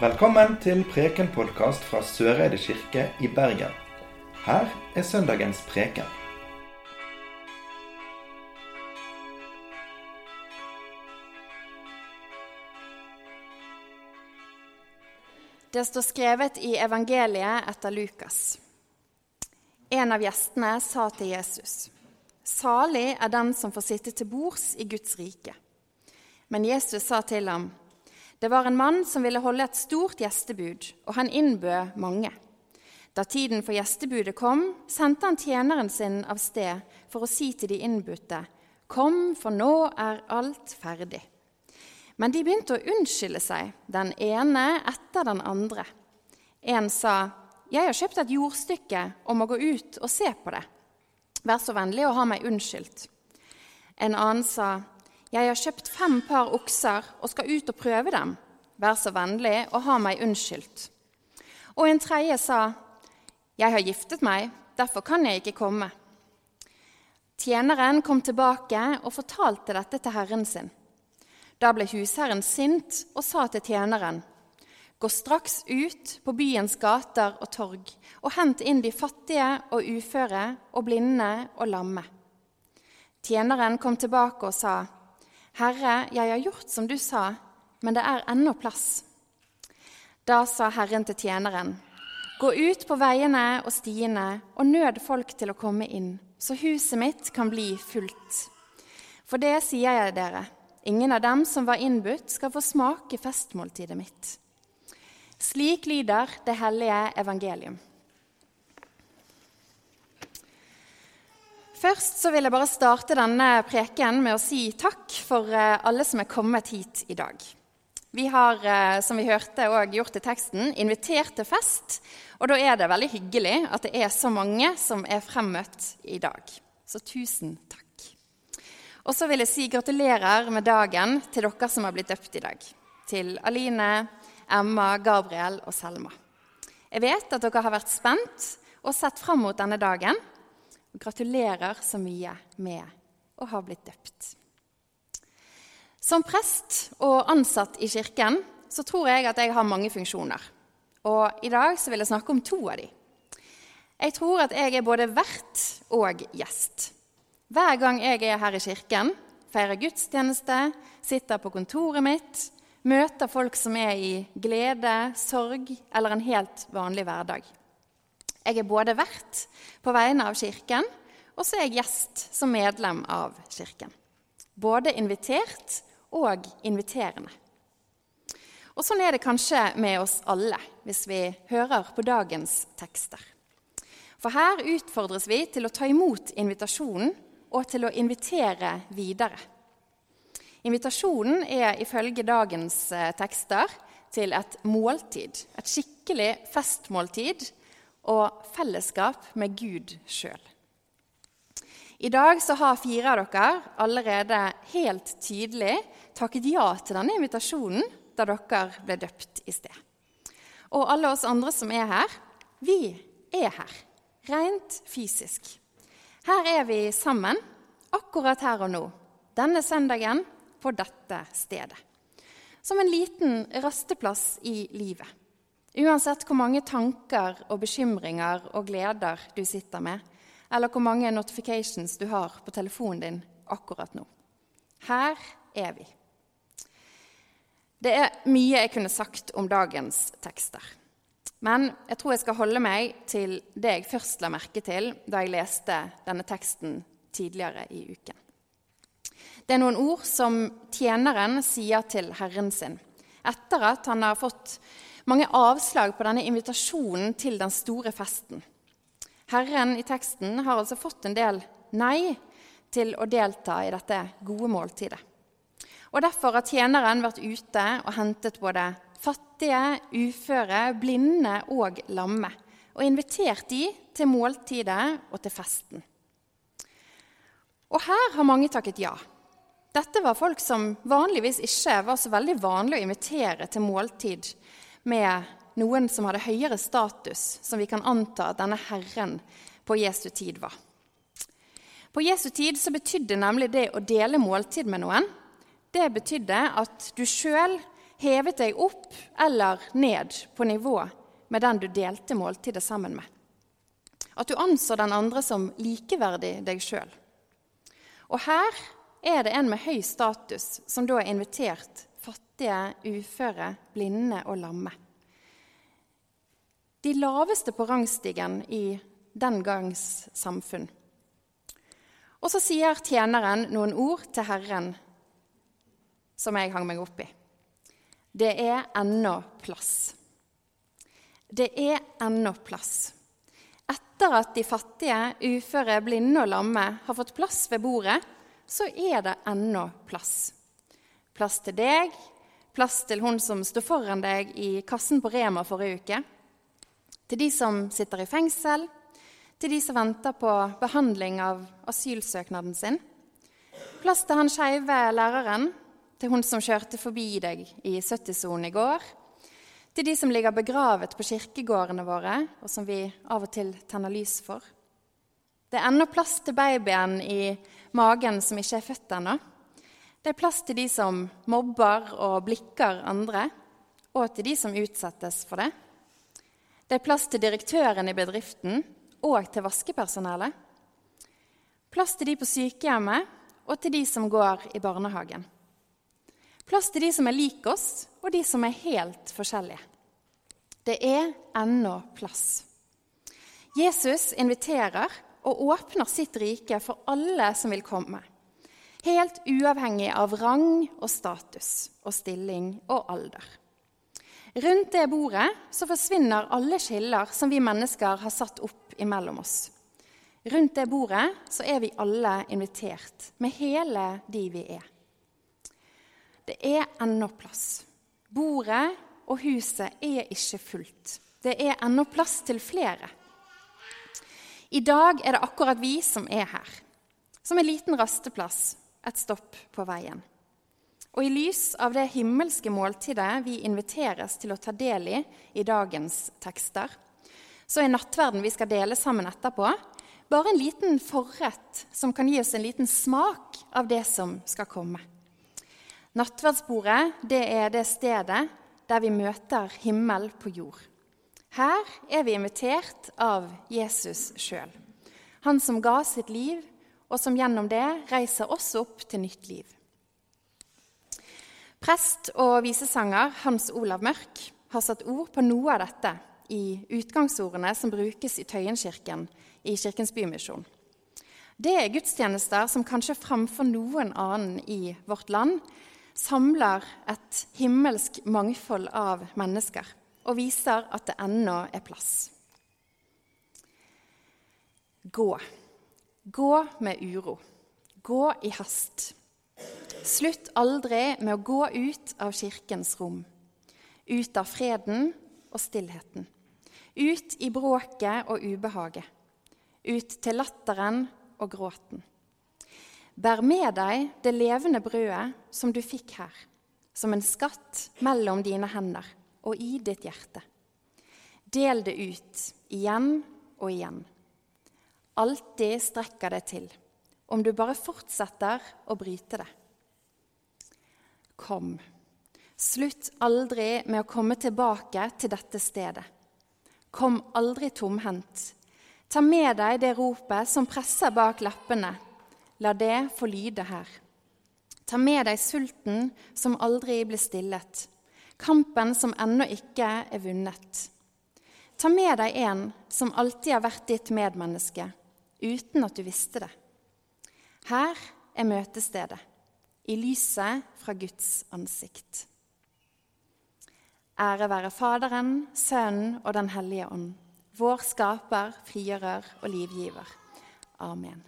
Velkommen til Preken-podkast fra Søreide kirke i Bergen. Her er søndagens preken. Det står skrevet i evangeliet etter Lukas. En av gjestene sa til Jesus.: Salig er den som får sitte til bords i Guds rike. Men Jesus sa til ham, det var en mann som ville holde et stort gjestebud, og han innbød mange. Da tiden for gjestebudet kom, sendte han tjeneren sin av sted for å si til de innbudte, Kom, for nå er alt ferdig. Men de begynte å unnskylde seg, den ene etter den andre. En sa, Jeg har kjøpt et jordstykke og må gå ut og se på det. Vær så vennlig å ha meg unnskyldt. En annen sa, jeg har kjøpt fem par okser og skal ut og prøve dem. Vær så vennlig og ha meg unnskyldt. Og en tredje sa, Jeg har giftet meg, derfor kan jeg ikke komme. Tjeneren kom tilbake og fortalte dette til herren sin. Da ble husherren sint og sa til tjeneren.: Gå straks ut på byens gater og torg og hent inn de fattige og uføre og blinde og lamme. Tjeneren kom tilbake og sa, 'Herre, jeg har gjort som du sa, men det er ennå plass.' Da sa Herren til tjeneren, 'Gå ut på veiene og stiene og nød folk til å komme inn, så huset mitt kan bli fullt.' For det sier jeg dere, ingen av dem som var innbudt, skal få smake festmåltidet mitt. Slik lyder det hellige evangelium. Først så vil jeg bare starte denne preken med å si takk for eh, alle som er kommet hit i dag. Vi har, eh, som vi hørte og gjort i teksten, invitert til fest. Og da er det veldig hyggelig at det er så mange som er fremmøtt i dag. Så tusen takk. Og så vil jeg si gratulerer med dagen til dere som har blitt døpt i dag. Til Aline, Emma, Gabriel og Selma. Jeg vet at dere har vært spent og sett fram mot denne dagen. Gratulerer så mye med å ha blitt døpt. Som prest og ansatt i kirken så tror jeg at jeg har mange funksjoner. Og i dag så vil jeg snakke om to av de. Jeg tror at jeg er både vert og gjest. Hver gang jeg er her i kirken, feirer gudstjeneste, sitter på kontoret mitt, møter folk som er i glede, sorg eller en helt vanlig hverdag. Jeg er både vert på vegne av Kirken, og så er jeg gjest som medlem av Kirken. Både invitert og inviterende. Og Sånn er det kanskje med oss alle hvis vi hører på dagens tekster. For her utfordres vi til å ta imot invitasjonen og til å invitere videre. Invitasjonen er ifølge dagens eh, tekster til et måltid, et skikkelig festmåltid og fellesskap med Gud sjøl. I dag så har fire av dere allerede helt tydelig takket ja til denne invitasjonen da dere ble døpt i sted. Og alle oss andre som er her, vi er her, rent fysisk. Her er vi sammen, akkurat her og nå, denne søndagen på dette stedet. Som en liten rasteplass i livet. Uansett hvor mange tanker og bekymringer og gleder du sitter med, eller hvor mange notifications du har på telefonen din akkurat nå. Her er vi. Det er mye jeg kunne sagt om dagens tekster. Men jeg tror jeg skal holde meg til det jeg først la merke til da jeg leste denne teksten tidligere i uken. Det er noen ord som tjeneren sier til herren sin etter at han har fått mange avslag på denne invitasjonen til den store festen. Herren i teksten har altså fått en del nei til å delta i dette gode måltidet. Og Derfor har tjeneren vært ute og hentet både fattige, uføre, blinde og lamme, og invitert de til måltidet og til festen. Og her har mange takket ja. Dette var folk som vanligvis ikke var så veldig vanlig å invitere til måltid med noen som hadde høyere status, som vi kan anta at denne herren på Jesu tid var. På Jesu tid så betydde nemlig det å dele måltid med noen det betydde at du sjøl hevet deg opp eller ned på nivå med den du delte måltidet sammen med. At du anså den andre som likeverdig deg sjøl. Og her er det en med høy status som da er invitert fattige, uføre, blinde og lamme. De laveste på rangstigen i den gangs samfunn. Og så sier tjeneren noen ord til Herren som jeg hang meg opp i. Det er ennå plass. Det er ennå plass. Etter at de fattige, uføre, blinde og lamme har fått plass ved bordet, så er det ennå plass. Plass til deg, plass til hun som sto foran deg i kassen på Rema forrige uke, til de som sitter i fengsel, til de som venter på behandling av asylsøknaden sin, plass til han skeive læreren til hun som kjørte forbi deg i 70-sonen i går, til de som ligger begravet på kirkegårdene våre, og som vi av og til tenner lys for. Det er ennå plass til babyen i magen som ikke er født ennå. Det er plass til de som mobber og blikker andre, og til de som utsettes for det. Det er plass til direktøren i bedriften og til vaskepersonellet. Plass til de på sykehjemmet og til de som går i barnehagen. Plass til de som er lik oss, og de som er helt forskjellige. Det er ennå plass. Jesus inviterer og åpner sitt rike for alle som vil komme. Helt uavhengig av rang og status og stilling og alder. Rundt det bordet så forsvinner alle skiller som vi mennesker har satt opp imellom oss. Rundt det bordet så er vi alle invitert, med hele de vi er. Det er ennå plass. Bordet og huset er ikke fullt. Det er ennå plass til flere. I dag er det akkurat vi som er her. Som en liten rasteplass, et stopp på veien. Og i lys av det himmelske måltidet vi inviteres til å ta del i i dagens tekster, så er nattverden vi skal dele sammen etterpå, bare en liten forrett som kan gi oss en liten smak av det som skal komme. Nattverdsbordet det er det stedet der vi møter himmel på jord. Her er vi invitert av Jesus sjøl. Han som ga sitt liv, og som gjennom det reiser oss opp til nytt liv. Prest og visesanger Hans Olav Mørk har satt ord på noe av dette i utgangsordene som brukes i Tøyenkirken i Kirkens Bymisjon. Det er gudstjenester som kanskje framfor noen annen i vårt land samler et himmelsk mangfold av mennesker og viser at det ennå er plass. Gå. Gå med uro. Gå i hast. Slutt aldri med å gå ut av kirkens rom. Ut av freden og stillheten. Ut i bråket og ubehaget. Ut til latteren og gråten. Bær med deg det levende brødet som du fikk her, som en skatt mellom dine hender og i ditt hjerte. Del det ut igjen og igjen. Alltid strekker deg til, om du bare fortsetter å bryte det. Kom. Slutt aldri med å komme tilbake til dette stedet. Kom aldri tomhendt. Ta med deg det ropet som presser bak leppene La det få lyde her. Ta med deg sulten som aldri blir stillet, kampen som ennå ikke er vunnet. Ta med deg en som alltid har vært ditt medmenneske, uten at du visste det. Her er møtestedet, i lyset fra Guds ansikt. Ære være Faderen, Sønnen og Den hellige ånd, vår skaper, frigjører og livgiver. Amen.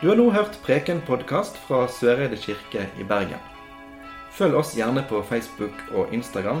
Du har nå hørt Preken-podkast fra Søreide kirke i Bergen. Følg oss gjerne på Facebook og Instagram,